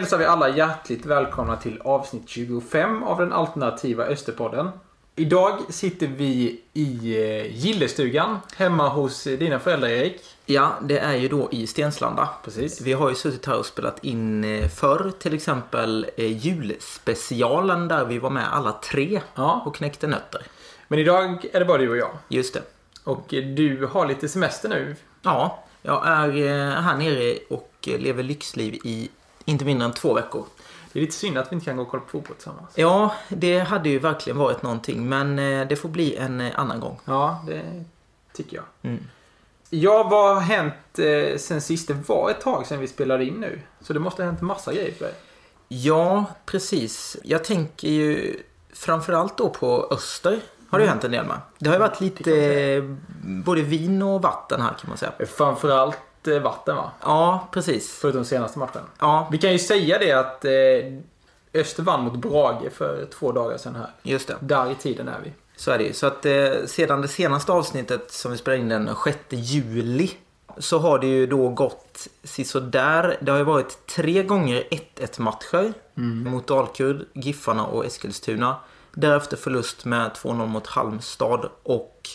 Hälsar vi alla hjärtligt välkomna till avsnitt 25 av den alternativa Österpodden. Idag sitter vi i eh, Gillestugan hemma hos dina föräldrar Erik. Ja, det är ju då i Stenslanda. Precis. Vi har ju suttit här och spelat in eh, förr, till exempel eh, julspecialen där vi var med alla tre Ja. och knäckte nötter. Men idag är det bara du och jag. Just det. Och eh, du har lite semester nu. Ja, jag är eh, här nere och eh, lever lyxliv i inte mindre än två veckor. Det är lite synd att vi inte kan gå och kolla på fotboll tillsammans. Ja, det hade ju verkligen varit någonting, men eh, det får bli en eh, annan gång. Ja, det tycker jag. Mm. Ja, vad har hänt eh, sen sist? Det var ett tag sedan vi spelade in nu. Så det måste ha hänt massa grejer för dig. Ja, precis. Jag tänker ju framförallt då på Öster. Har det ju hänt en del med. Det har ju varit lite både vin och vatten här kan man säga. Framförallt vatten va? Ja, precis. Förutom senaste matchen. Ja, Vi kan ju säga det att eh, Öster vann mot Brage för två dagar sedan här. just det. Där i tiden är vi. Så är det ju. Så att eh, sedan det senaste avsnittet som vi spelade in den 6 juli så har det ju då gått sisådär. Det har ju varit tre gånger 1-1 matcher mot Dalkurd, Giffarna och Eskilstuna. Därefter förlust med 2-0 mot Halmstad och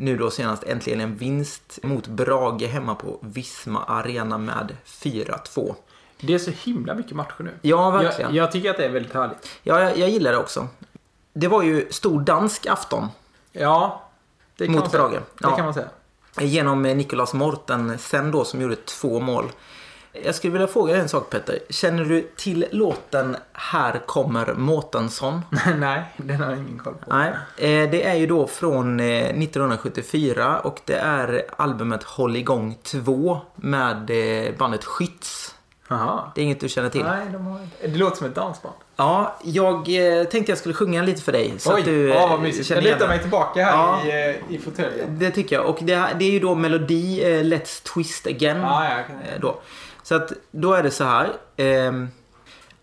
nu då senast äntligen en vinst mot Brage hemma på Visma Arena med 4-2. Det är så himla mycket matcher nu. Ja, verkligen. Jag, jag tycker att det är väldigt härligt. Ja, jag, jag gillar det också. Det var ju stor dansk afton Ja, det kan Mot man säga. Brage. Det Ja. kan man säga. Genom Nicolas Mortensen då som gjorde två mål. Jag skulle vilja fråga dig en sak Petter. Känner du till låten Här kommer Mårtensson? Nej, den har jag ingen koll på. Nej. Eh, Det är ju då från eh, 1974 och det är albumet Håll igång 2 med eh, bandet Skytts. Jaha. Det är inget du känner till? Nej, de har. Det låter som ett dansband. Ja, jag eh, tänkte jag skulle sjunga lite för dig. Så Oj, att du ja, vad eh, mysigt. känner Jag lutar mig tillbaka här Ja. i, eh, i fåtöljen. Det tycker jag. Och det, det är ju då melodi eh, Let's Twist Again. Ja, ja, kan- eh, då. Så att då är det så här. ehm,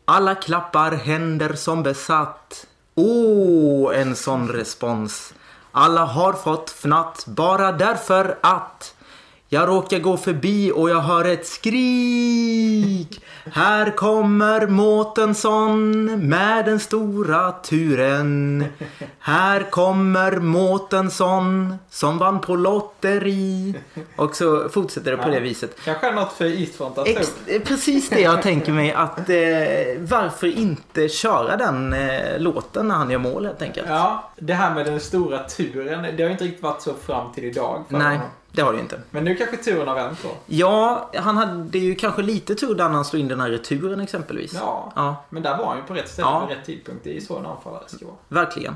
alla klappar händer som besatt. Åh, en sån respons. Alla har fått fnatt bara därför att jag råkar gå förbi och jag hör ett skrik. Här kommer Mårtensson med den stora turen. Här kommer Mårtensson som vann på lotteri. Och så fortsätter det på det viset. Kanske något för upp. precis det jag tänker mig att eh, varför inte köra den eh, låten när han gör mål helt enkelt. Ja, det här med den stora turen. Det har inte riktigt varit så fram till idag. för Nej, honom. Det har det ju inte. Men nu kanske turen har vänt då. Ja, han hade ju kanske lite tur där när han slog in den här returen exempelvis. Ja. Ja, Men där var han ju på rätt ställe Ja. vid rätt tidpunkt. Det är ju så en anfallare ska vara. verkligen.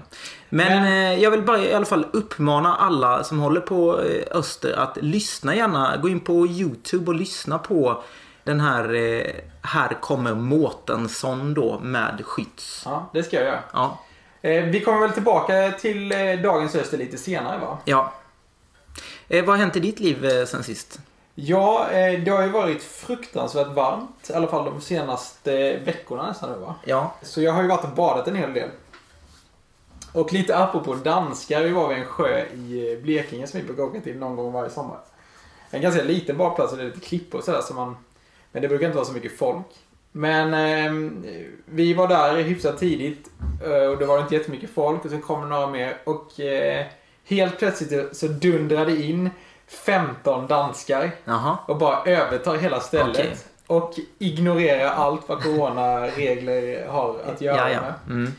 Men, Men- eh, jag vill bara i alla fall uppmana alla som håller på eh, Öster att lyssna gärna. Gå in på YouTube och lyssna på den här eh, Här kommer Mårtensson då med Skytts. Ja, det ska jag göra. Ja. Eh, vi kommer väl tillbaka till eh, dagens Öster lite senare va? ja. Eh, vad har hänt i ditt liv eh, sen sist? Ja, eh, det har ju varit fruktansvärt varmt. I alla fall de senaste veckorna nästan nu va? Ja. Så jag har ju varit och badat en hel del. Och lite apropå danskar, vi var vid en sjö i eh, Blekinge som vi brukar åka till någon gång varje sommar. En ganska liten badplats och det är lite klippor och sådär så man... Men det brukar inte vara så mycket folk. Men eh, vi var där hyfsat tidigt eh, och det var inte jättemycket folk och så kom några mer och eh, helt plötsligt så dundrade in 15 danskar Jaha. och bara övertar hela stället. Okej. Och ignorerar allt vad coronaregler har att göra Ja, ja. med. Mm.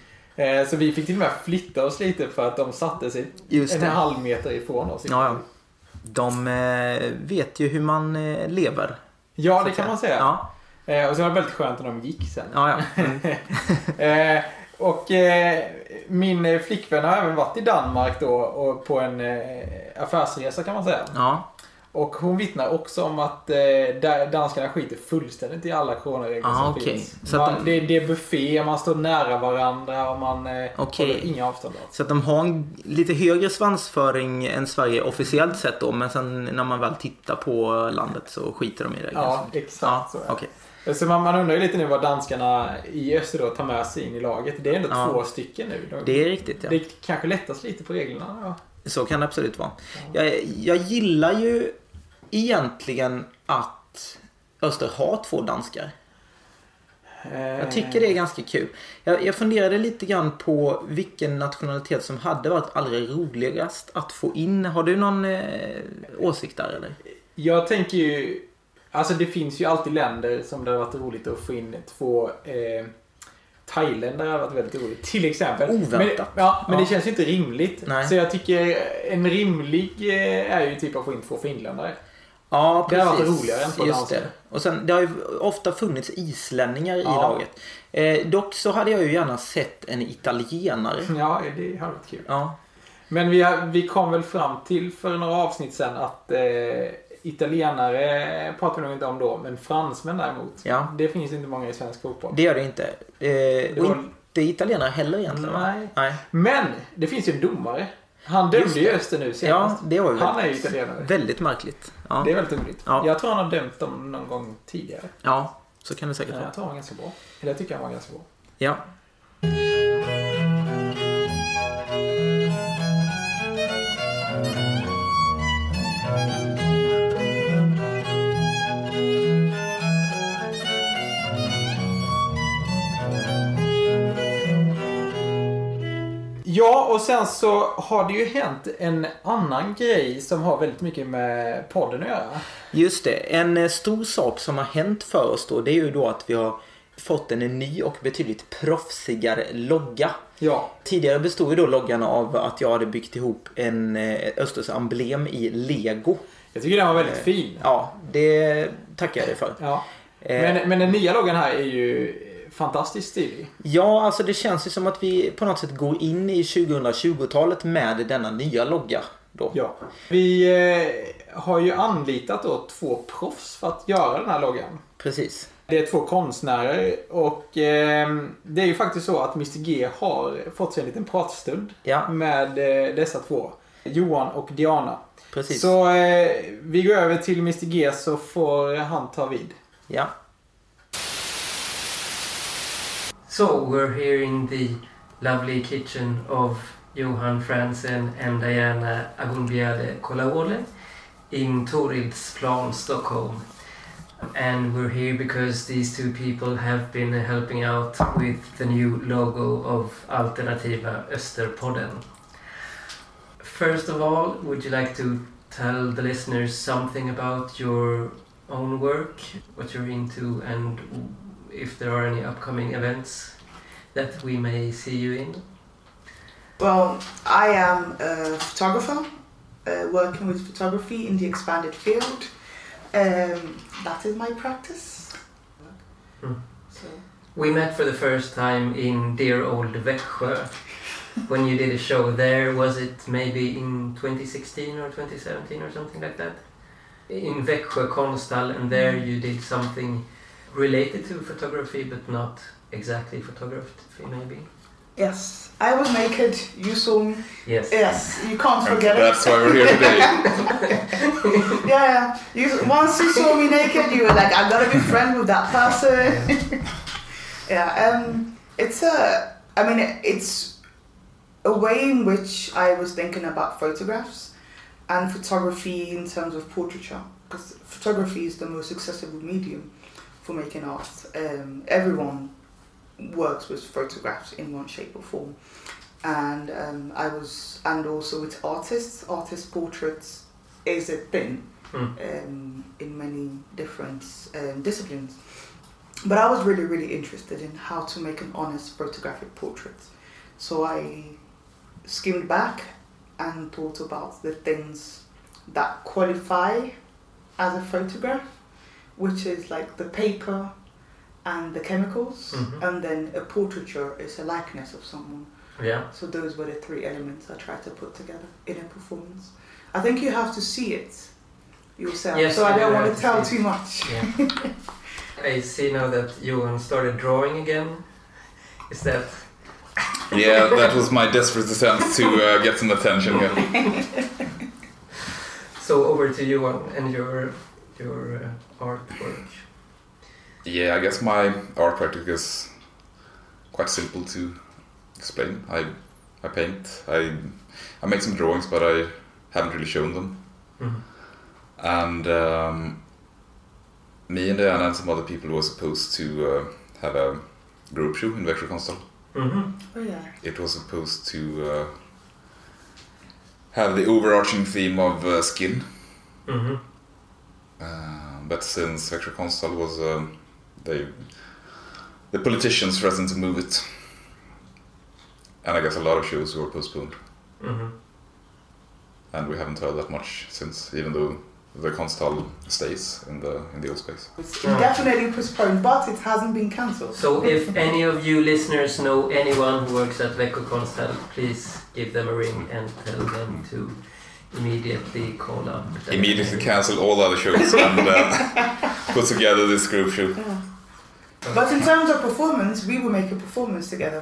Eh, Så vi fick till och med flytta oss lite för att de satte sig en det. halv meter ifrån oss. Ja, ja. De eh, vet ju hur man eh, lever. Ja, det kan man säga. Ja, Och så var det väldigt skönt när de gick sen. ja. ja. Mm. Och min eh, flickvän har även varit i Danmark då och på en eh, affärsresa kan man säga. ja. Och hon vittnar också om att eh, danskarna skiter fullständigt i alla coronaregler Ah, som okej. finns. Så man, de- det, det är buffé, man står nära varandra och man eh, Okej. håller inga avstånd. Så att de har en lite högre svansföring än Sverige officiellt sett då. Men sen när man väl tittar på landet så skiter de i det. Ja, liksom. exakt ja, så är det. Så man, man undrar ju lite nu vad danskarna i öster då tar med sig in i laget. Det är ändå Ja. två stycken nu. De, Det är riktigt ja. det kanske lättas lite på reglerna. Ja. Så kan det absolut vara. Jag, jag gillar ju egentligen att Öster har två danskar. Jag tycker det är ganska kul. Jag, jag funderade lite grann på vilken nationalitet som hade varit allra roligast att få in. Har du någon eh, åsikt där eller? Jag tänker ju... Alltså det finns ju alltid länder som det har varit roligt att få in två... Eh, Thailändare har varit väldigt roligt. Till exempel. Oväntat. Men, ja, men Ja. det känns ju inte rimligt. Nej. Så jag tycker en rimlig eh, är ju typ att få in två finländare. Ja, Det precis. har varit roligare än två Just det. Och sen, det har ju ofta funnits islänningar i Ja. laget. Eh, dock så hade jag ju gärna sett en italienare. Ja, det har varit kul. Ja, Men vi, har, vi kom väl fram till för några avsnitt sen att eh, italienare pratar vi nog inte om då, men fransmän däremot. Ja. Det finns inte många i svensk fotboll. det gör det inte. Eh, och var- inte italienare heller egentligen? Nej. Nej. Men det finns ju en domare. Han dömde ju. Öster nu Ja, senast. det var ju Han är ju italienare. väldigt märkligt. Ja. Det är väldigt roligt. Ja. Jag tror han har dömt dem någon gång tidigare. ja, så kan det säkert Jag vara. tror han var ganska bra. Eller jag tycker han var ganska bra. Ja. Ja, och sen så har det ju hänt en annan grej som har väldigt mycket med podden att göra. Just det. En eh, stor sak som har hänt för oss då det är ju då att vi har fått en ny och betydligt proffsigare logga. Ja. Tidigare bestod ju då loggan av att jag hade byggt ihop en eh, Östers emblem i lego. Jag tycker den var väldigt fin. Ja, det tackar jag dig för. Ja. Eh, Men, men den nya loggan här är ju fantastiskt stilig. Ja, alltså det känns ju som att vi på något sätt går in i 2020-talet med denna nya logga. Då. Ja. Vi eh, har ju anlitat då två proffs för att göra den här loggan. Precis. Det är två konstnärer och eh, det är ju faktiskt så att Mr G har fått sig en liten pratstund Ja, med eh, dessa två. Johan och Diana. precis. Så eh, vi går över till Mr G så får han ta vid. Ja. So we're here in the lovely kitchen of Johan Franzen and Diana Agunbiade Kolaole in Torildsplan, Stockholm. And we're here because these two people have been helping out with the new logo of Alternativa Österpodden. First of all, would you like to tell the listeners something about your own work, what you're into, and if there are any upcoming events that we may see you in? Well, I am a photographer uh, working with photography in the expanded field. Um, that is my practice. Mm. So, We met for the first time in dear old Växjö when you did a show there. Was it maybe in 2016 or 2017 or something like that? In Växjö Konsthall, and there you did something related to photography but not exactly photography, maybe? yes, I was naked. You saw me. Yes. Yes, you can't And forget that's it. why we're here today. yeah, you, once you saw me naked, you were like, "I've gotta be friends with that person. yeah, um, it's a. I mean, it, it's a way in which I was thinking about photographs and photography in terms of portraiture, because photography is the most accessible medium for making art. Um, everyone works with photographs in one shape or form, and um, I was, and also with artists, artist portraits is a thing Mm. um, in many different um, disciplines. But I was really, really interested in how to make an honest photographic portrait. So I skimmed back and thought about the things that qualify as a photograph, which is like the paper and the chemicals, Mhm. and then a portraiture is a likeness of someone. Yeah. So those were the three elements I tried to put together in a performance. I think you have to see it yourself, Yes, so I don't want to to tell see too much. Yeah. I see now that Johan started drawing again. Is that yeah, that was my desperate attempt to uh, get some attention here. so? Over to Johan and your your uh, artwork. Yeah, I guess my art practice is quite simple to explain. I I paint. I I make some drawings, but I haven't really shown them. Mhm. And um, me and Diana and some other people were supposed to uh, had a group show in Växjö Konsthall. Mhm. Oh yeah. It was supposed to uh, have the overarching theme of uh, skin, Mhm. But since Växjö Konsthall was um, they the politicians threatened to move it, and I guess a lot of shows were postponed, Mhm. and we haven't heard that much since, even though the Konsthall stays in the in the old space. It's Yeah. indefinitely postponed, but it hasn't been cancelled. So if any of you listeners know anyone who works at Vecco Konsthall, please give them a ring and tell them to immediately call up. Immediately cancel all other shows and uh, put together this group show. But in terms of performance, we will make a performance together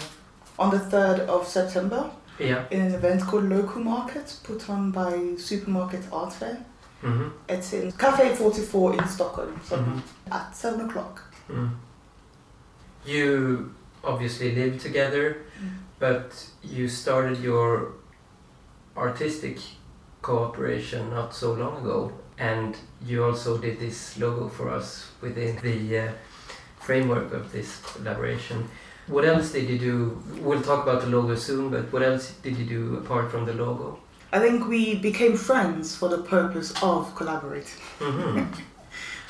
on the 3rd of September Yeah. in an event called Local Market, put on by Supermarket Art Fair. Mhm. It's in Cafe 44 in Stockholm so Mhm. at 7 o'clock. Mm. You obviously live together, but you started your artistic cooperation not so long ago, and you also did this logo for us within the uh, framework of this collaboration. What else did you do? We'll talk about the logo soon, but what else did you do apart from the logo? I think we became friends for the purpose of collaborating. Mhm.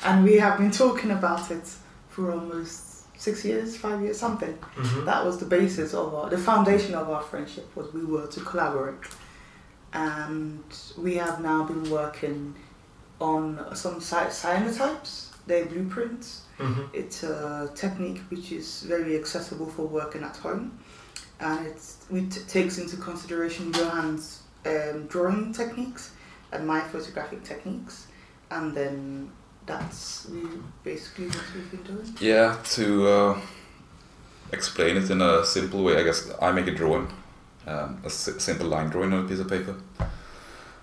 And we have been talking about it for almost six years, five years, something. Mhm. That was the basis of our, the foundation of our friendship was we were to collaborate. And we have now been working on some cy- cyanotypes, they're blueprints. Mhm. It's a technique which is very accessible for working at home. And it's, it takes into consideration Johan's um, drawing techniques and my photographic techniques. And then that's basically what we've been doing. Yeah, to uh, explain it in a simple way, I guess I make a drawing, um, a simple line drawing on a piece of paper,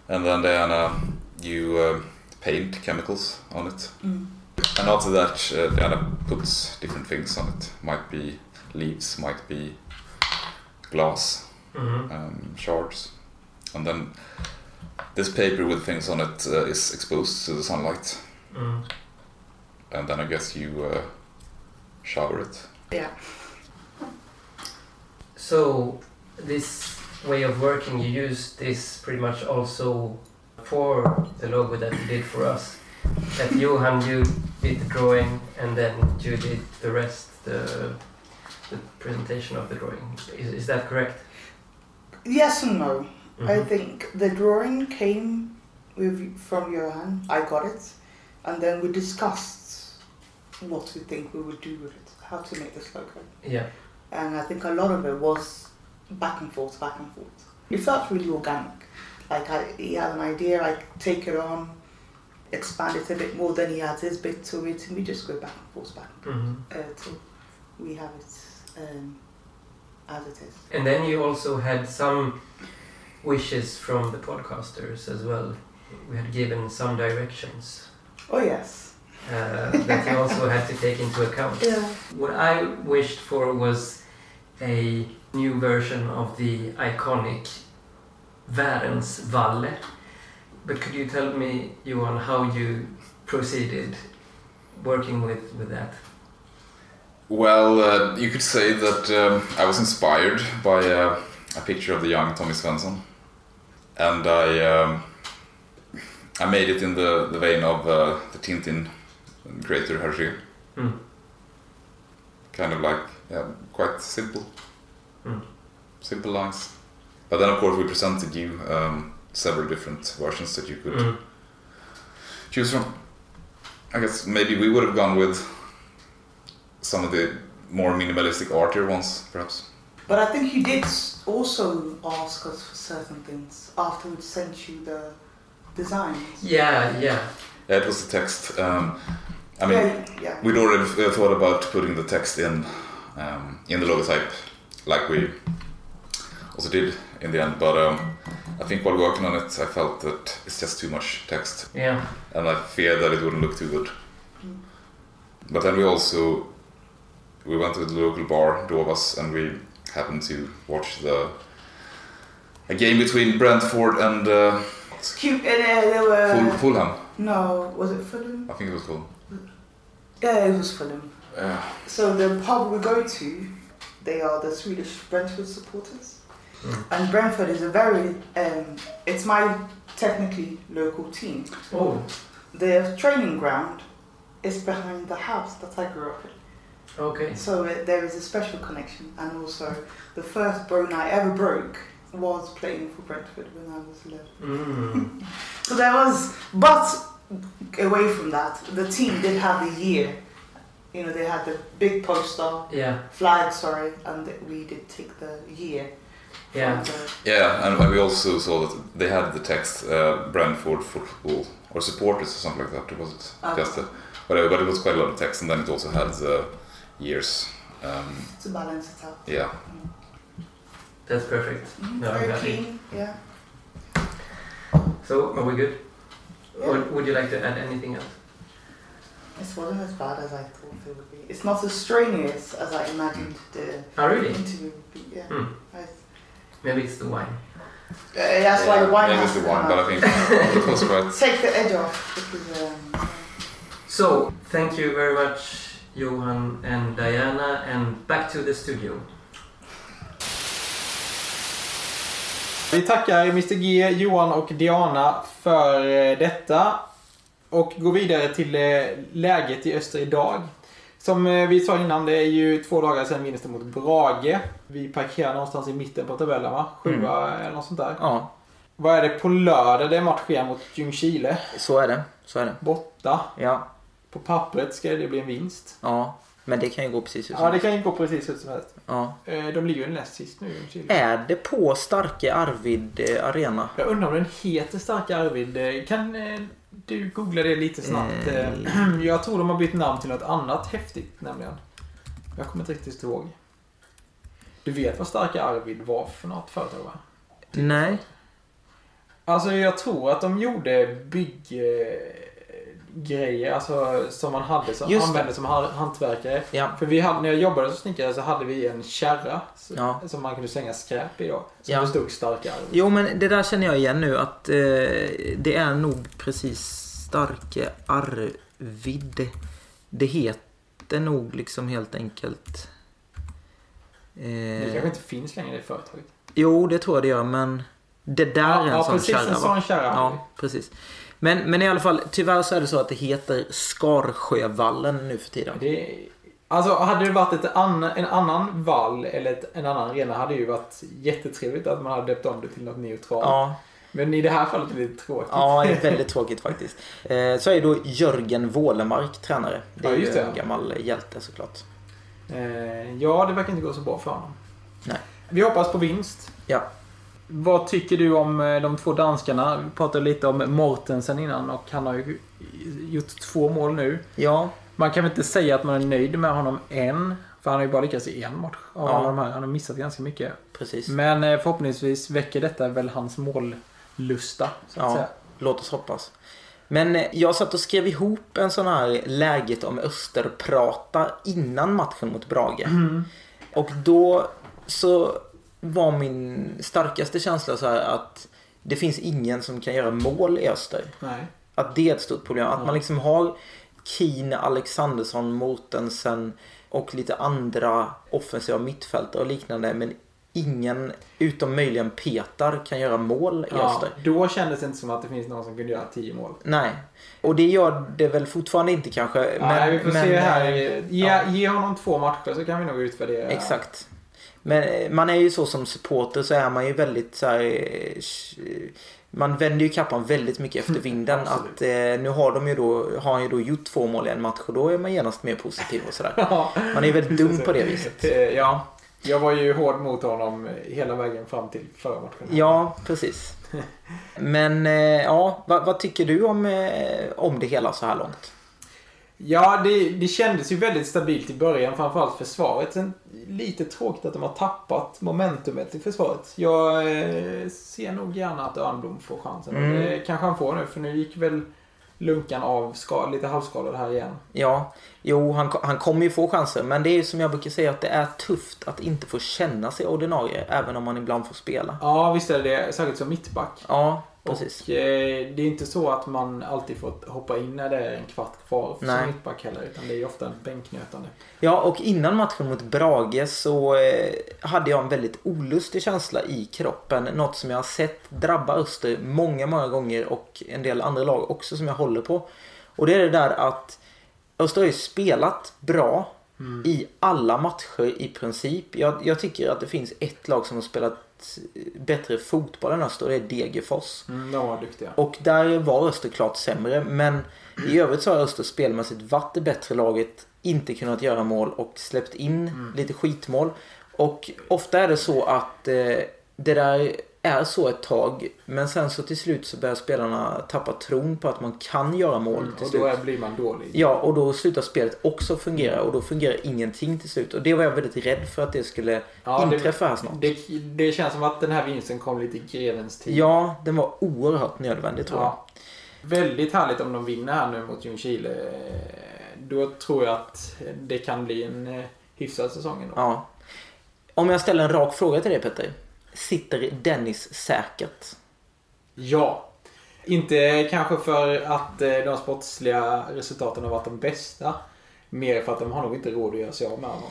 and then Diana, you uh, paint chemicals on it, Mm. and after that, uh, Diana puts different things on it. Might be leaves, might be glass Mhm. um, shards, and then this paper with things on it uh, is exposed to the sunlight, Mm. and then I guess you uh, shower it. Yeah. So this way of working, you use this pretty much also for the logo that you did for us. That Johan, you did the drawing, and then you did the rest, the the presentation of the drawing. Is, is that correct? Yes and no. I Mhm. think the drawing came with from Johan. I got it, and then we discussed what we think we would do with it, how to make this logo. Yeah. And I think a lot of it was back and forth, back and forth. It felt really organic. Like I, he had an idea, I take it on, expand it a bit more. Then he adds his bit to it, and we just go back and forth, back and forth uh, till we have it um, as it is. And then you also had some wishes from the podcasters as well. We had given some directions Oh yes. uh, that you also had to take into account. Yeah. What I wished for was a new version of the iconic Värens Valle. But could you tell me, Johan, how you proceeded working with, with that? Well, uh, you could say that um, I was inspired by uh, a picture of the young Tommy Svensson, and I um, I made it in the, the vein of uh, the Tintin creator Hergé. Mm. Kind of like yeah, quite simple, Mm. simple lines. But then of course we presented you um, several different versions that you could Mm. choose from. I guess maybe we would have gone with some of the more minimalistic artier ones, perhaps. But I think you did also ask us for certain things after we sent you the design. Yeah, yeah. Yeah, it was the text. Um, I mean, yeah, yeah. we'd already uh, thought about putting the text in um, in the logotype, like we also did in the end. But um, I think while working on it, I felt that it's just too much text, Yeah. and I feared that it wouldn't look too good. But then we also we went to the local bar, Dovas, and we happened to watch the a game between Brentford and uh, It's cute. And uh, were Ful- Fulham. no, was it Fulham? I think it was Fulham. Yeah, it was Fulham. Uh, So the pub we go to, they are the Swedish Brentford supporters, Mm. and Brentford is a very, um, it's my technically local team. Oh, Their training ground is behind the house that I grew up in. okay. So uh, there is a special connection, and also the first bone I ever broke was playing for Brentford when I was 11. Mm. So there was, but away from that, the team did have the year. You know, they had the big poster, Yeah, flag, sorry, and we did take the year. yeah. the- yeah, and we also saw that they had the text uh, Brentford football or supporters or something like that. It was Okay. just a, but, uh, but it was quite a lot of text, and then it also had the years. Um, to balance it out. yeah, That's perfect. Mhm, No, Very happy. keen, yeah. So, are we good? Yeah. Or would you like to add anything else? This wasn't as bad as I thought it would be. It's not as strenuous as I imagined the Oh, really? interview would be. Yeah. Hmm. I, uh, Maybe it's the wine. that's why the wine maybe it's the wine, but I think it was quite. Take the edge off because um, So, thank you very much, Johan and Diana, and back to the studio. Vi tackar Mr G, Johan och Diana för eh, detta. Och går vidare till eh, läget i öster idag. Som eh, vi sa innan, det är ju två dagar sedan vinsten mot Brage. Vi parkerar någonstans i mitten på tabellen va? Sjua eller något sånt där. Ja, Vad är det på lördag? Det är match igen mot Ljungskile. så är det. Så är det. Borta. Ja, På pappret ska det bli en vinst. ja. Men det kan ju gå precis hur som Ja, det helst. kan ju gå precis hur som helst. Ja. Eh, De ligger ju näst sist nu, Ljungskile. Är det på Starke Arvid Arena? Jag undrar om den heter Starka Arvid. Kan du googla det lite snabbt? Eh. Eh, Jag tror de har bytt namn till något annat häftigt nämligen. Jag kommer inte riktigt ihåg. Du vet vad Starka Arvid var för något företag va? Nej. Alltså jag tror att de gjorde bygggrejer alltså, som man hade som Just det. använde som ha- hantverkare. Ja. För vi hade, när jag jobbade som snickare så hade vi en kärra så- Ja. som man kunde slänga skräp i då. Som Ja. det stod Starka Arvid. Jo, men det där känner jag igen nu att eh, det är nog precis Starke Arvid. Det heter nog liksom helt enkelt... Det Eh, kanske inte finns längre i företaget. jo, det tror jag det gör, men det där är en ja, sån precis kärra en va? sån kärra. Ja, precis. Men, men i alla fall, tyvärr så är det så att det heter Skarsjövallen nu för tiden. Det, alltså hade det varit ett ann, en annan vall eller ett, en annan arena hade det ju varit jättetrevligt att man hade döpt om det till något neutralt. Ja, Men i det här fallet är det lite tråkigt. ja, det är väldigt tråkigt faktiskt. Eh, så är då Jörgen Wålemark tränare. Det är Ja, ju en gammal hjälte såklart. Eh, ja, det verkar inte gå så bra för honom. Nej. Vi hoppas på vinst. Ja. Vad tycker du om eh, de två danskarna? Vi pratade lite om Mortensen innan och han har ju gjort två mål nu. Ja, Man kan väl inte säga att man är nöjd med honom än. För han har ju bara lyckats i en match av Ja. alla de här. Han har missat ganska mycket. precis. Men eh, förhoppningsvis väcker detta väl hans mållusta. Så att Ja. säga. Låt oss hoppas. Men eh, jag satt och skrev ihop en sån här läget om Österprata innan matchen mot Brage. Mm. Och då så var min starkaste känsla så här att det finns ingen som kan göra mål i Öster. Nej. Att det är ett stort problem. Att Ja. man liksom har Keen, Alexandersson, Mortensen och lite andra offensiva mittfältare och liknande. Men ingen, utom möjligen Petar, kan göra mål i Ja, Öster. då kändes det inte som att det finns någon som kunde göra 10 mål. Nej. Och det gör det väl fortfarande inte kanske. Men, Nej, vi får men, se här. Ge, ja. ge honom två matcher så kan vi nog utvärdera. Exakt. Men eh, man är ju så som supporter så är man ju väldigt så här, eh, sh- Man vänder ju kappan väldigt mycket efter vinden. Absolut. att eh, nu har de ju då, har han ju då gjort två mål i en match och då är man genast mer positiv och sådär. Ja. Man är ju väldigt dum på det viset. Eh, Ja. Jag var ju hård mot honom hela vägen fram till förra matchen. Ja, precis. Men eh, ja, vad, vad tycker du om, eh, om det hela så här långt? Ja, det, det kändes ju väldigt stabilt i början, framförallt försvaret. Sen lite tråkigt att de har tappat momentumet i försvaret. Jag eh, ser nog gärna att Örnblom får chansen. Mm. Det kanske han får nu, för nu gick väl Lunkan av ska, lite halvskadad här igen. Ja, jo han, han kommer ju få chanser men det är ju som jag brukar säga att det är tufft att inte få känna sig ordinarie även om man ibland får spela. Ja, visst är det det. Särskilt som mittback. Ja, Precis. Och eh, det är inte så att man alltid får hoppa in när det är en kvart kvar som Nej. mittback heller. Utan det är ju ofta en bänknötande. Ja, och innan matchen mot Brage så eh, hade jag en väldigt olustig känsla i kroppen. Något som jag har sett drabba Öster många, många gånger och en del andra lag också som jag håller på. Och det är det där att Öster har ju spelat bra i alla matcher i princip. Jag, jag tycker att det finns ett lag som har spelat bättre fotboll än Öster och det är Degerfors. Mm, de var duktiga. Och där var Öster klart sämre. Men i övrigt så har Öster spelmässigt varit det bättre laget. Inte kunnat göra mål och släppt in lite skitmål. Och ofta är det så att eh, det där är så ett tag. Men sen så till slut så börjar spelarna tappa tron på att man kan göra mål till Och slut. då blir man dålig. Ja, och då slutar spelet också fungera och då fungerar ingenting till slut. Och det var jag väldigt rädd för att det skulle Ja, det- inträffa här snart. Det, det känns som att den här vinsten kom lite i grevens tid. Ja, den var oerhört nödvändig tror jag. Ja. Väldigt härligt om de vinner här nu mot Ljungskile. Då tror jag att det kan bli en eh, hyfsad säsong ändå. Ja. Om jag ställer en rak fråga till dig Petter. Sitter Dennis säkert? Ja. Inte kanske för att eh, de sportsliga resultaten har varit de bästa. Mer för att de har nog inte råd att göra sig av med honom.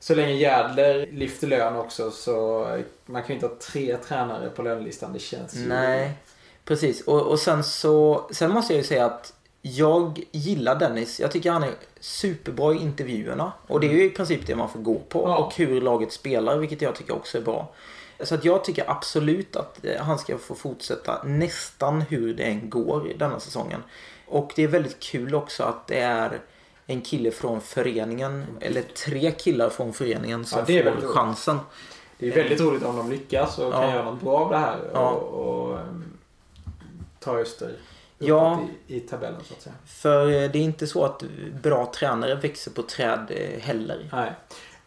Så länge Jädler lyfter lön också så man kan ju inte ha tre tränare på lönelistan. Det känns ju... Nej, precis. Och, och sen så sen måste jag ju säga att jag gillar Dennis. Jag tycker han är superbra i intervjuerna. Och det är ju i princip det man får gå på. Ja. Och hur laget spelar, vilket jag tycker också är bra. Så att jag tycker absolut att eh, han ska få fortsätta nästan hur det än går i denna säsongen. Och det är väldigt kul också att det är en kille från föreningen, eller tre killar från föreningen som Ja, får roligt. chansen. Det är väldigt roligt om de lyckas och kan Ja. göra något bra av det här. Ja. Och, och um, ta Öster Ja. i, i tabellen så att säga. För eh, det är inte så att bra tränare växer på träd eh, heller. Nej.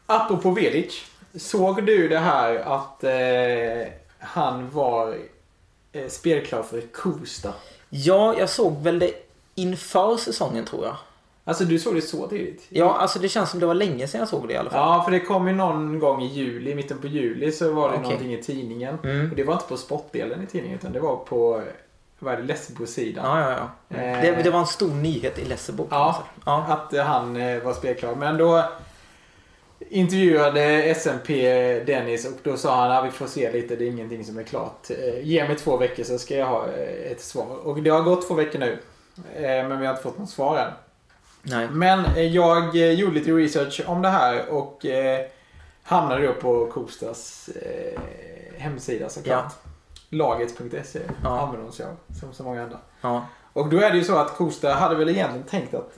Apropå Velic. Såg du det här att eh, han var eh, spelklar för Kosta? Ja, jag såg väl det inför säsongen tror jag. Alltså du såg det så tidigt? Ja, alltså det känns som det var länge sedan jag såg det i alla fall. Ja, för det kom ju någon gång i juli, mitten på juli så var det Okej. någonting i tidningen. Mm. Och det var inte på sportdelen i tidningen utan det var på, vad är det, Lessebo-sidan. Ja, ja, ja. Eh. Det, det var en stor nyhet i Lessebo. Ja. ja. Att han eh, var spelklar. Men då intervjuade SMP Dennis och då sa han att vi får se lite, det är ingenting som är klart. Eh, Ge mig två veckor så ska jag ha eh, ett svar. Och det har gått två veckor nu. Eh, Men vi har inte fått något svar än. Nej. Men jag gjorde lite research om det här och hamnade då på Kostas hemsida såklart. Laget.se Ja. använder de sig av, som så många andra. Ja. Och då är det ju så att Kosta hade väl egentligen tänkt att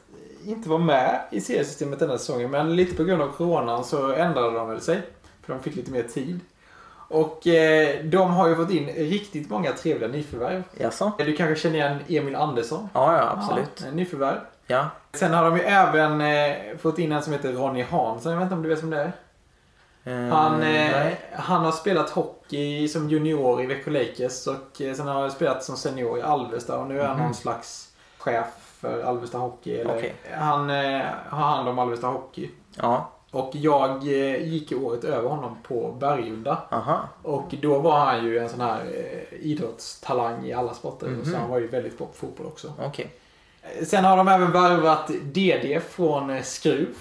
inte vara med i seriesystemet den här säsongen. Men lite på grund av coronan så ändrade de väl sig. För de fick lite mer tid. Och eh, de har ju fått in riktigt många trevliga nyförvärv. Jaså? Du kanske känner igen Emil Andersson? Ja, ja, absolut. Ja, nyförvärv. Ja. Sen har de ju även eh, fått in en som heter Ronny Hansson. Jag vet inte om du vet vem det är? Eh, Han, eh, han har spelat hockey som junior i Växjö Lakers och eh, sen har han spelat som senior i Alvesta och nu är han Mhm. någon slags chef för Alvesta Hockey. Eller, Okej. Han eh, har hand om Alvesta Hockey. Ja. Och jag eh, gick året över honom på Bergunda. Och då var han ju en sån här eh, idrottstalang i alla sporter. Mhm. Så han var ju väldigt bra på fotboll också. Okej. Eh, Sen har de även värvat DD från Skruv.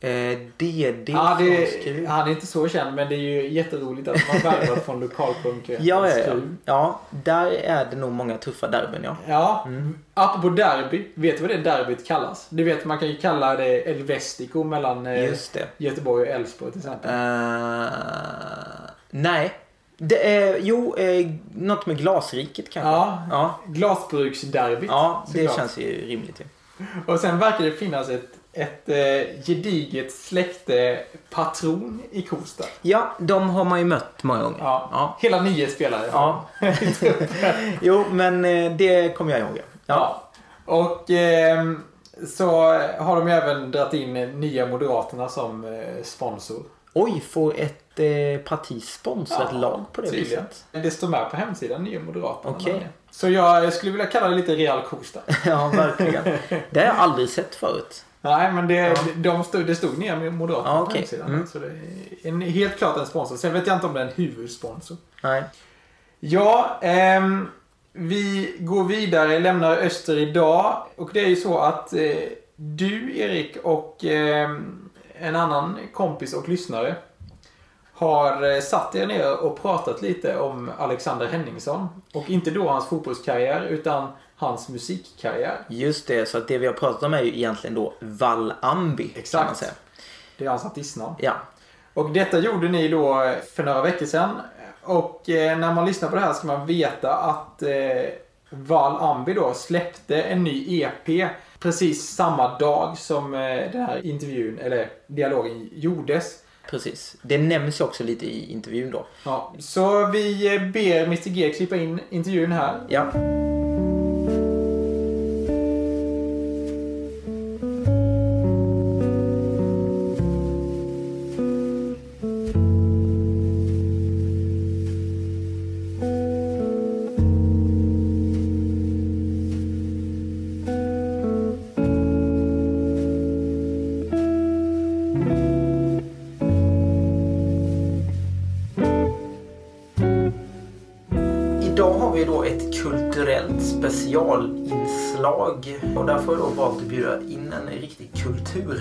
Eh, DD Ja, från det, Skruv. han är inte så känd men det är ju jätteroligt att man värvar från lokalkonkurrenten Ja, ja, ja. Skruv. Ja, där är det nog många tuffa derbyn ja. Ja, Mm. apropå derby. Vet du vad det derbyt kallas? Du vet, man kan ju kalla det El Vestico mellan eh. Göteborg och Elfsborg till exempel. Eh, nej. Det är, jo, eh, något med glasriket kanske. Ja, Ja, glasbruksderbyt. ja det såklart. känns ju rimligt. ju. Och sen verkar det finnas ett, ett eh, gediget släkte patron i Kosta. Ja, de har man ju mött många gånger. Ja. Ja. Hela nio spelare. Ja. Jo, men eh, det kommer jag ihåg. Ja. Ja. Och ehm, så har de ju även dragit in nya Moderaterna som eh, sponsor. Oj, får ett eh, parti sponsra ett Ja, lag på det tydligen. viset? Det står med på hemsidan, Nya Moderaterna. Okej. Så jag, jag skulle vilja kalla det lite Real Kosta. Ja, verkligen. Det har jag aldrig sett förut. Nej, men det, Ja. de stod, det stod Nya Moderaterna Ja, på okej. hemsidan. Mm. Så det är en, helt klart en sponsor. Sen vet jag inte om det är en huvudsponsor. Nej. Ja, ehm, vi går vidare, lämnar öster idag. Och det är ju så att eh, du, Erik, och ehm, en annan kompis och lyssnare har eh, satt er ner och pratat lite om Alexander Henningsson. Och inte då hans fotbollskarriär, utan hans musikkarriär. Just det, så att det vi har pratat om är ju egentligen då Val Ambi. Kan Exakt. Det är hans artistnamn. Ja, Och detta gjorde ni då för några veckor sedan. Och eh, när man lyssnar på det här ska man veta att eh, Val Ambi då släppte en ny EP precis samma dag som eh, den här intervjun, eller dialogen, gjordes. precis. Det nämns ju också lite i intervjun då. Ja, så vi eh, ber Mr G klippa in intervjun här. Ja,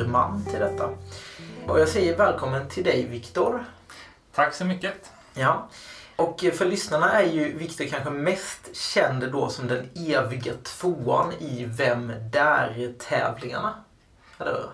kulturman till detta. Och jag säger välkommen till dig Viktor. Tack så mycket. Ja. Och för lyssnarna är ju Viktor kanske mest känd då som den eviga tvåan i Vem Där-tävlingarna. Eller hur?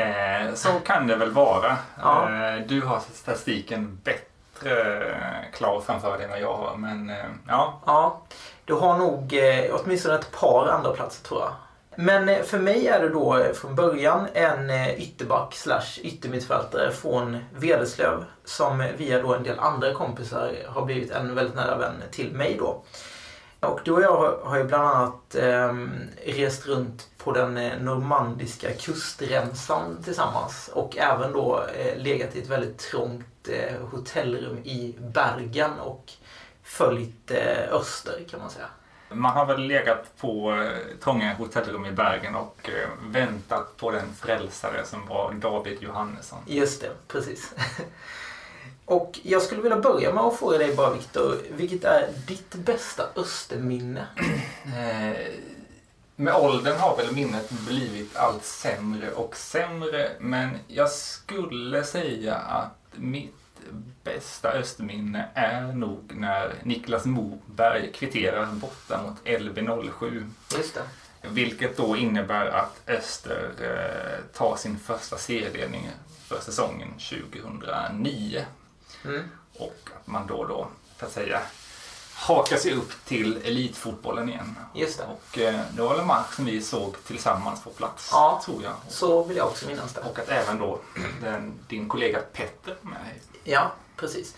Eh, så kan det väl vara. Ja. Eh, du har statistiken bättre eh, klar framför dig än vad jag har. Men eh, ja, Ja, du har nog eh, åtminstone ett par andra platser tror jag. Men eh, för mig är det då eh, från början en eh, ytterback slash yttermittfältare från Vederslöv som via då en del andra kompisar har blivit en väldigt nära vän till mig då. Och du och jag har, ju bland annat eh, rest runt på den normandiska kustremsan tillsammans och även då eh, legat i ett väldigt trångt eh, hotellrum i Bergen och följt eh, öster kan man säga man har väl legat på eh, trånga hotellrum i Bergen och eh, väntat på den frälsare som var David Johannesson. Just det, precis. Och jag skulle vilja börja med att fråga dig bara Viktor, vilket är ditt bästa österminne? Eh, med åldern har väl minnet blivit allt sämre och sämre. Men jag skulle säga att mitt bästa österminne är nog när Niklas Moberg kvitterar borta mot LB07. Just det. Vilket då innebär att Öster eh, tar sin första serieledning för säsongen 2009. Mm. Och att man då, då så att säga, hakar sig upp till elitfotbollen igen. Just det. Och eh, det var en match som vi såg tillsammans på plats, Ja. tror jag. Så vill jag också minnas det. Och att även då den, din kollega Petter med. Ja, precis.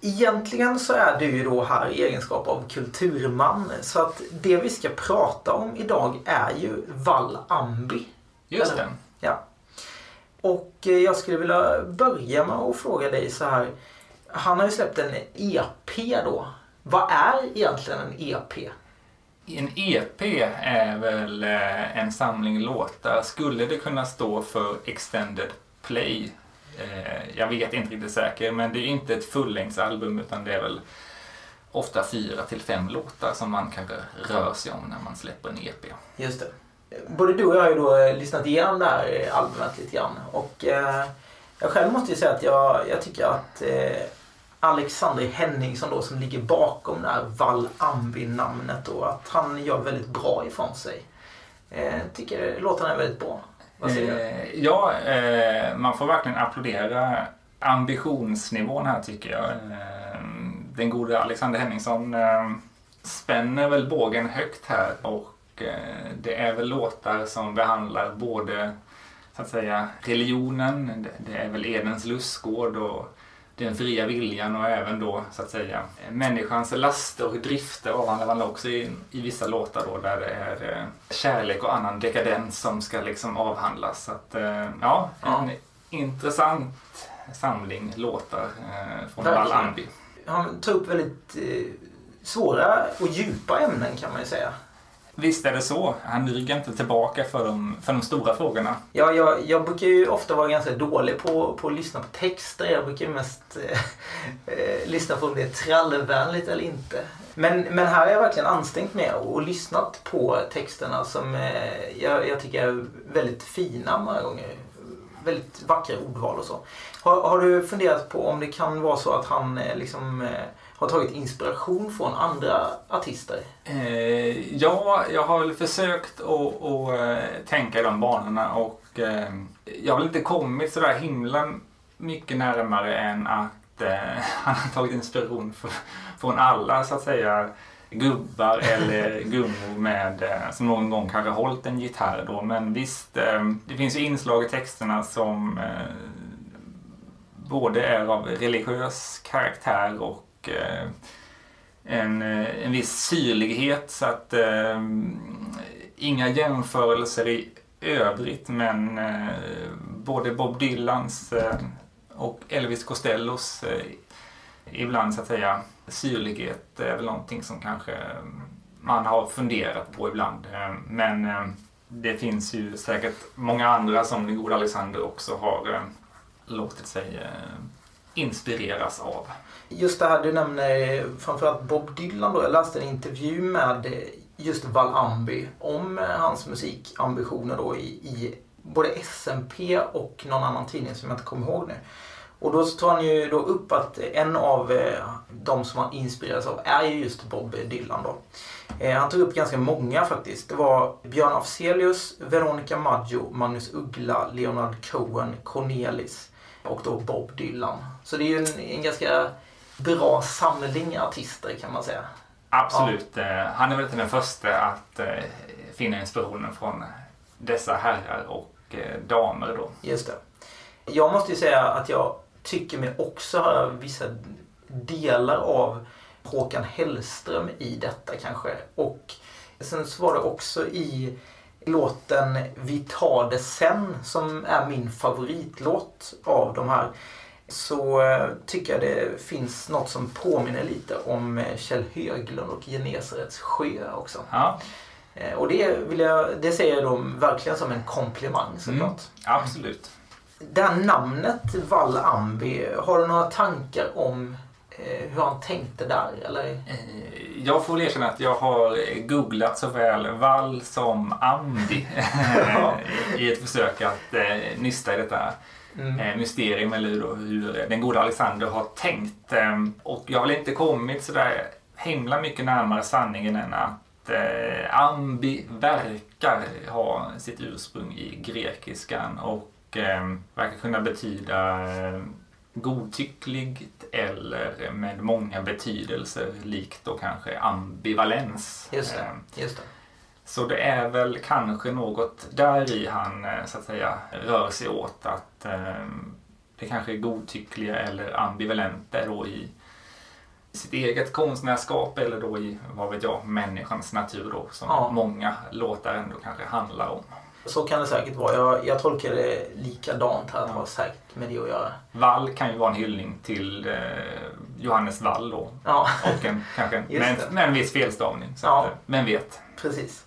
Egentligen så är du ju då här i egenskap av kulturman. Så att det vi ska prata om idag är ju Val Ambi. Just det. Ja. Och eh, jag skulle vilja börja med att fråga dig så här. Han har ju släppt en EP då. Vad är egentligen en EP? En EP är väl eh, en samling låtar. Skulle det kunna stå för Extended Play? Eh, jag vet inte riktigt säkert, men det är inte ett fullängdsalbum utan det är väl ofta fyra till fem låtar som man kanske rör sig om när man släpper en EP. Just det. Både du och jag har ju då eh, lyssnat igenom det här eh, albumet lite grann. Och eh, jag själv måste ju säga att jag, jag tycker att eh, Alexander Henningsson då som ligger bakom det här Val Ambi-namnet då, att han gör väldigt bra ifrån sig. Eh, tycker låtarna är väldigt bra. Vad säger du? Eh, ja, eh, man får verkligen applådera ambitionsnivån här tycker jag. Eh, den gode Alexander Henningsson eh, spänner väl bågen högt här och eh, det är väl låtar som behandlar både så att säga religionen, det, det är väl Edens lustgård och den fria viljan och även då så att säga människans laster och drifter avhandlar man också i, i vissa låtar då där det är eh, kärlek och annan dekadens som ska liksom avhandlas. Så att, eh, ja, en intressant samling låtar eh, från Val. Ambi. Han tar upp väldigt eh, svåra och djupa ämnen kan man ju säga. Visst är det så. Han ryggar inte tillbaka för de, för de stora frågorna. Ja, jag, jag brukar ju ofta vara ganska dålig på, på att lyssna på texter. Jag brukar ju mest eh, eh lyssna på om det är trallvänligt eller inte. Men, men här har jag verkligen ansträngt mig och lyssnat på texterna som eh, jag, jag tycker är väldigt fina många gånger. Väldigt vackra ordval och så. Har, har du funderat på om det kan vara så att han eh, liksom eh, har tagit inspiration från andra artister? Eh, ja, jag har väl försökt att, att eh, tänka i de banorna och eh, jag har väl inte kommit så där himla mycket närmare än att eh, han har tagit inspiration för, från alla så att säga gubbar eller gummor med, eh, som någon gång kanske hållit en gitarr då. Men visst, eh, det finns ju inslag i texterna som både är av religiös karaktär och och en, eh, en viss syrlighet så att eh, inga jämförelser i övrigt men eh, både Bob Dylans eh, och Elvis Costellos eh, ibland så att säga syrlighet är väl någonting som kanske man har funderat på ibland. Eh, men det finns ju säkert många andra som den gode Alexander också har låtit sig inspireras av. Just det här du nämner framförallt Bob Dylan då. Jag läste en intervju med just Val Ambi om eh, hans musikambitioner då i, i både SMP och någon annan tidning som jag inte kommer ihåg nu. Och då tar han ju då upp att en av eh, de som han inspireras av är ju just Bob Dylan då. Eh, han tog upp ganska många faktiskt. Det var Björn Afzelius, Veronica Maggio, Magnus Uggla, Leonard Cohen, Cornelis och då Bob Dylan. Så det är ju en, en ganska bra samling artister kan man säga. Absolut. eh, Han är väl inte den första att eh, finna inspirationen från dessa herrar och eh, damer då. Just det. Jag måste ju säga att jag tycker mig också höra vissa delar av Håkan Hellström i detta kanske. Och sen så var det också i låten Vi tar det sen som är min favoritlåt av de här. Så eh, tycker jag det finns något som påminner lite om eh, Kjell Höglund och Genesarets sjö också. Ja, Eh, Och det, vill jag, det säger jag då verkligen som en komplimang såklart. mm, absolut. Det här namnet Val Ambi, har du några tankar om hur han tänkte där? Eller? Eh, Jag får väl erkänna att jag har googlat såväl Wall som Ambi i ett försök att eh, nysta i detta Mm. eh, mysterium eller hur, hur den goda Alexander har tänkt. Eh, Och jag har väl inte kommit sådär himla mycket närmare sanningen än att eh, Ambi verkar ha sitt ursprung i grekiskan och eh, verkar kunna betyda eh, godtyckligt eller med många betydelser likt då kanske ambivalens. Just det. Just det. så det är väl kanske något där i han eh, så att säga rör sig åt att eh, det kanske är godtyckliga eller ambivalenta då i sitt eget konstnärskap eller då i, vad vet jag, människans natur då som Ja. många låtar ändå kanske handlar om. Så kan det säkert vara. Jag, jag tolkar det likadant här. Att det har säkert med det att göra. Wall kan ju vara en hyllning till eh, Johannes Wall då Ja, och en, kanske med, med en viss felstavning. Så Ja. att, eh, vem vet? precis.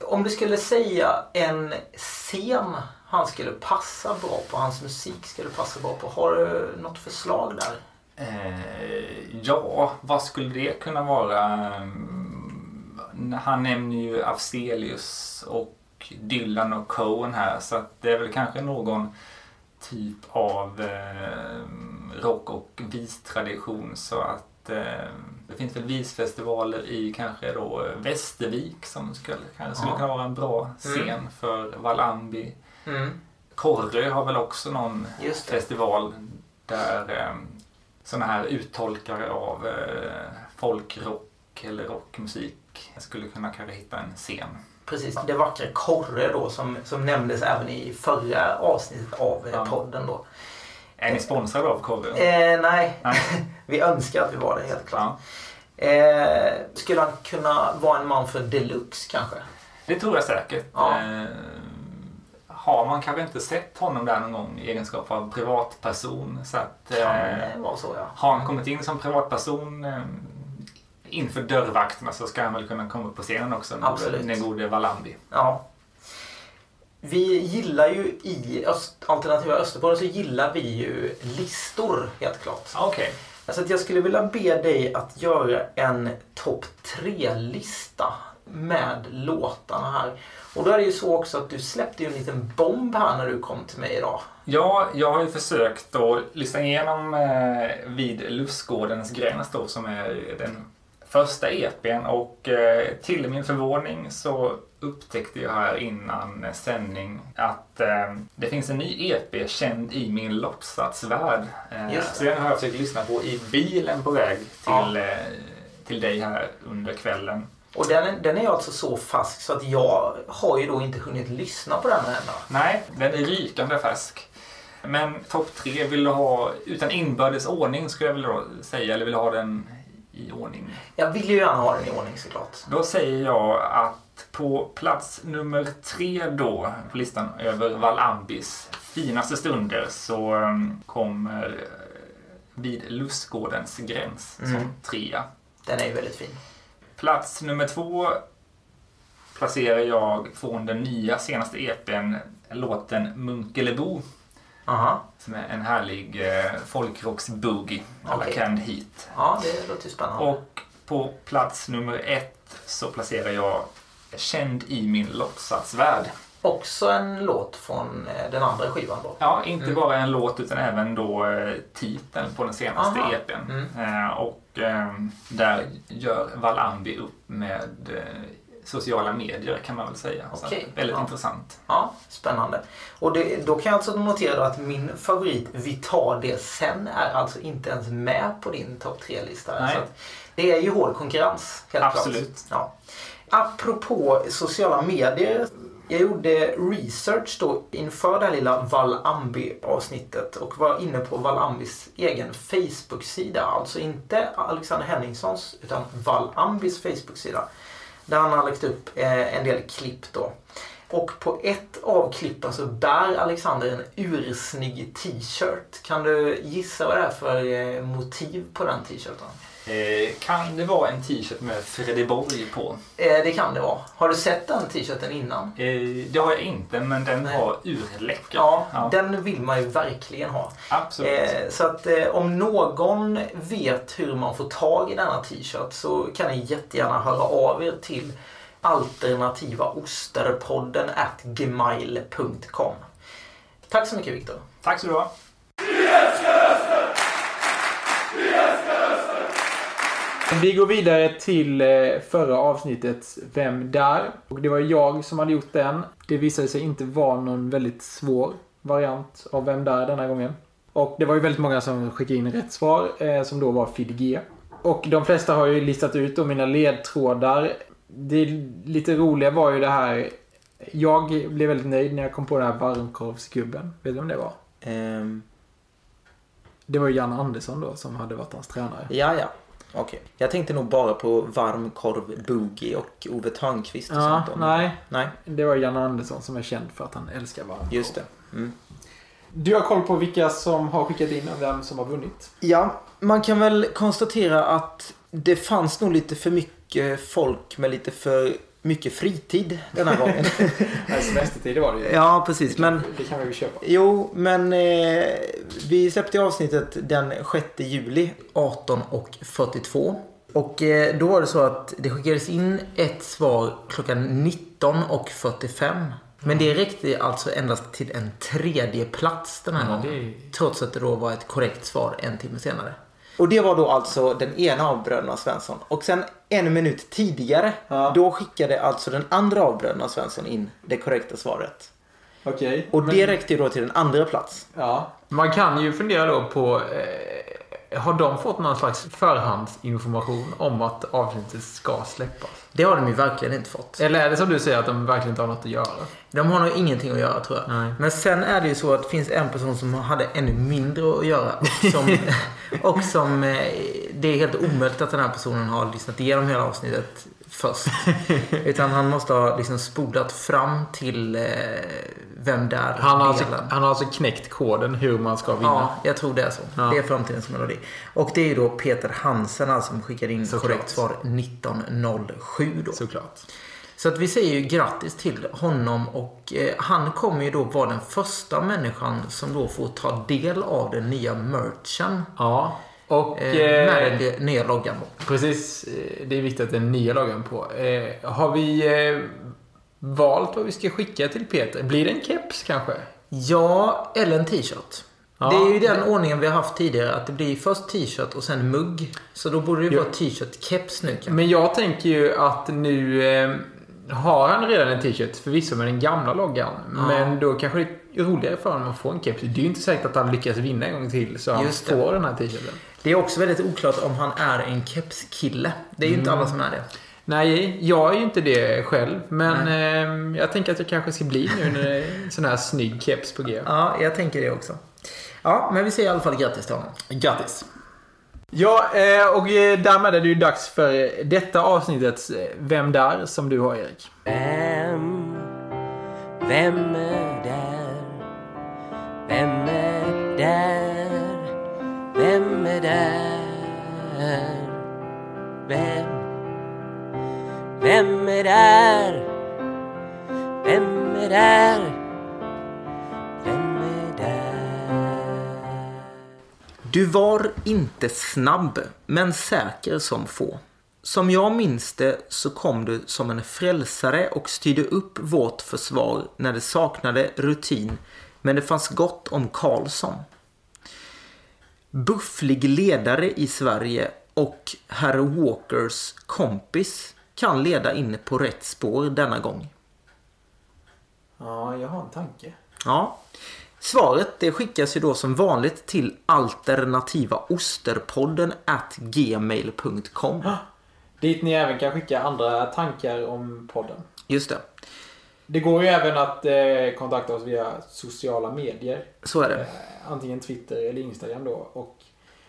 Om du skulle säga en scen han skulle passa bra på, hans musik skulle passa bra på. Har du något förslag där? Eh, ja, vad skulle det kunna vara? Mm, Han nämner ju Afzelius och Dylan och Cohen här så att det är väl kanske någon typ av eh, rock och vistradition så att eh, det finns väl visfestivaler i kanske då Västervik som skulle, kanske skulle kunna vara en bra scen Mm. för Valambi. Mm. Korrö har väl också någon festival där eh, sådana här uttolkare av eh, folkrock eller rockmusik skulle kunna kanske hitta en scen. Precis, det vackra Korre då som, som nämndes även i förra avsnittet av eh, Ja. podden då. Är ni sponsrade av Korrö? Eh, nej, Nej. vi önskar att vi var det helt klart. Ja, Eh, skulle han kunna vara en man för deluxe kanske? det tror jag säkert. Ja. Eh, har man kanske inte sett honom där någon gång i egenskap av privatperson så att Kan eh, det vara så ja. har han kommit in som privatperson eh, inför dörrvakterna så ska han väl kunna komma upp på scenen också. Absolut. Den gode Valambi. Ja. Vi gillar ju i Öst, Alternativa Österbotten så gillar vi ju listor helt klart. Ja, Okej. Alltså att jag skulle vilja be dig att göra en topp tre-lista med låtarna här. Och då är det ju så också att du släppte ju en liten bomb här när du kom till mig idag. Ja, jag har ju försökt att lyssna igenom eh, vid Lustgårdens gräns då som är den första EPn och eh, till min förvåning så upptäckte jag här innan sändning att eh, det finns en ny EP känd i min låtsasvärld. Eh, så den har jag försökt lyssna på i bilen på väg till, eh, till dig här under kvällen. Och den, den är alltså så färsk så att jag har ju då inte hunnit lyssna på den än. Nej, den är rykande färsk. Men topp tre vill du ha utan inbördes ordning skulle jag vilja säga, eller vill du ha den i ordning? Jag vill ju gärna ha den i ordning såklart. Då säger jag att på plats nummer tre då på listan över Valambis finaste stunder så um, kommer eh, vid Lustgårdens gräns som Mm. trea. Den är ju väldigt fin. Plats nummer två placerar jag från den nya senaste EPn låten Munkelebo Aha. som är en härlig eh, folkrocks-boogie alla Okej. Canned Heat. Ja, det låter ju spännande. Och på plats nummer ett så placerar jag Känd i min låtsasvärld. Också en låt från eh, den andra skivan då. Ja, inte Mm. bara en låt utan även då eh, titeln på den senaste Aha. EPn. Mm. Eh, och eh, där gör Valambi upp med eh, sociala medier kan man väl säga. Att, väldigt ja. intressant. Ja, spännande. Och det, då kan jag alltså notera då att min favorit Vi tar det sen är alltså inte ens med på din topp tre-lista. Nej. Så att det är ju hård konkurrens, helt Absolut. klart. Ja. Apropå sociala medier. Jag gjorde research då inför det här lilla Valambi-avsnittet och var inne på Valambis egen Facebook-sida. Alltså inte Alexander Henningssons utan Valambis Facebook-sida. Där han har lagt upp eh, en del klipp då. Och på ett av klippen så bär Alexander en ursnygg t-shirt. Kan du gissa vad det är för eh, motiv på den t-shirten? Eh, kan det vara en t-shirt med Freddy Borg på? Eh, det kan det vara. Har du sett den t-shirten innan? Eh, det har jag inte, men den Nej. var urläcker. Ja, Ja. den vill man ju verkligen ha. Absolut. Så att om någon vet hur man får tag i denna t-shirt så kan ni jättegärna höra av er till alternativaosterpodden at gmail.com. Tack så mycket Viktor. Tack så du ha. Vi går vidare till eh, förra avsnittet Vem där? Och det var jag som hade gjort den. Det visade sig inte vara någon väldigt svår variant av Vem där denna gången. Och det var ju väldigt många som skickade in rätt svar eh, som då var FIDG. Och de flesta har ju listat ut då mina ledtrådar. Det lite roliga var ju det här. Jag blev väldigt nöjd när jag kom på den här varmkorvsgubben. Vet du om det var? Ehm, Det var ju Jan Andersson då som hade varit hans tränare. ja, ja. Okej. Jag tänkte nog bara på varmkorv Boogie och Ove Thörnqvist och Ja, sånt. nej. Nej, Det var Jan Andersson som är känd för att han älskar varmkorv. just det. Mm. Du har koll på vilka som har skickat in och vem som har vunnit? Ja, man kan väl konstatera att det fanns nog lite för mycket folk med lite för mycket fritid den här gången. Semestertider var det ju. ja, precis. Men Det kan vi köpa. Jo, men eh, vi släppte avsnittet den 6 juli 18.42. Och eh, då var det så att det skickades in ett svar klockan 19.45. Men det räckte alltså endast till en tredje plats den här Ja, gången. det Trots att det då var ett korrekt svar en timme senare. Och det var då alltså den ena av bröderna Svensson. Och sen en minut tidigare, Ja. då skickade alltså den andra av bröderna Svensson in det korrekta svaret. Okej. Och men- det räckte ju då till den andra plats. Ja. Man kan ju fundera då på... Har de fått någon slags förhandsinformation om att avsnittet ska släppas? Det har de ju verkligen inte fått. Eller är det som du säger att de verkligen inte har något att göra? De har nog ingenting att göra tror jag. Nej. Men sen är det ju så att det finns en person som hade ännu mindre att göra. Och som, och som eh, det är helt omöjligt att den här personen har lyssnat igenom hela avsnittet först. Utan han måste ha liksom spolat fram till eh, Vem där Han har, alltså, han har alltså knäckt koden hur man ska vinna. Ja, jag tror det är så. Ja. Det är framtidens melodi. Och det är ju då Peter Hansen alltså, som skickade in Såklart. korrekt svar 1907 då. Såklart. Så att vi säger ju grattis till honom och eh, han kommer ju då vara den första människan som då får ta del av den nya merchen. Ja. Och Eh, med eh, den de- nya loggan då. precis, eh, det är viktigt att den nya loggan på. Eh, har vi eh, valt vad vi ska skicka till Peter? Blir det en keps kanske? Ja, eller en t-shirt. Ja, det är ju den det- ordningen vi har haft tidigare. Att det blir först t-shirt och sen mugg. Så då borde det ju Jo. vara t-shirt, keps nu kanske. Men jag tänker ju att nu eh, har han redan en t-shirt, förvisso med den gamla loggan. Ja. Men då kanske det är roligare för honom att få en keps. Det är ju inte säkert att han lyckas vinna en gång till så han Just det. får den här t-shirten. Det är också väldigt oklart om han är en kepskille. Det är ju Mm. inte alla som är det. Nej, jag är ju inte det själv. Men eh, jag tänker att jag kanske ska bli nu när det är en sån här snygg keps på G. Ja, jag tänker det också. Ja, men vi säger i alla fall grattis till honom. Grattis! Ja, eh, och eh, därmed är det ju dags för detta avsnittets eh, Vem där? som du har Erik. Vem, vem är där? Vem är där? Vem är där? Vem, vem är där? Vem är där? Vem är där? Du var inte snabb, men säker som få. Som jag minns det så kom du som en frälsare och styrde upp vårt försvar när det saknade rutin, men det fanns gott om Karlsson. Bufflig ledare i Sverige och herr Walkers kompis kan leda in på rätt spår denna gång. Ja, jag har en tanke. Ja. Svaret det skickas ju då som vanligt till alternativaosterpodden at gmail.com. Dit ni även kan skicka andra tankar om podden. Just det, Det går ju även att eh, kontakta oss via sociala medier. så är Eh, det. antingen Twitter eller Instagram då. Och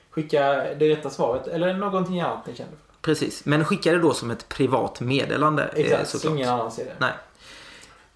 skicka det rätta svaret eller någonting annat ni känner för. Precis, men skicka det då som ett privat meddelande. eh, Exakt, så ingen annan ser det. Nej.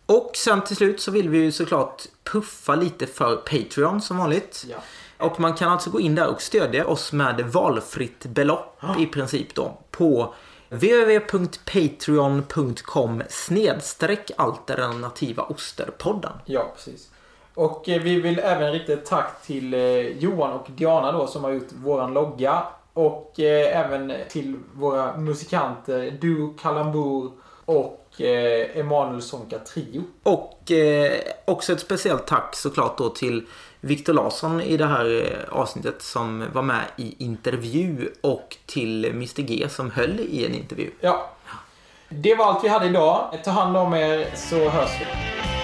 Och sen till slut så vill vi ju såklart puffa lite för Patreon som vanligt. Ja. Och man kan alltså gå in där och stödja oss med valfritt belopp i princip då på www.patreon.com snedstreck alternativa osterpodden. Ja, precis. Och eh, vi vill även rikta ett tack till eh, Johan och Diana då som har gjort våran logga. Och eh, även till våra musikanter Duo Kalambur och eh, Emanuel Sonka Trio. Och eh, också ett speciellt tack såklart då till Viktor Larsson i det här eh, avsnittet som var med i intervju och till Mr G som höll i en intervju. Ja. Det var allt vi hade idag. Ta hand om er så hörs vi.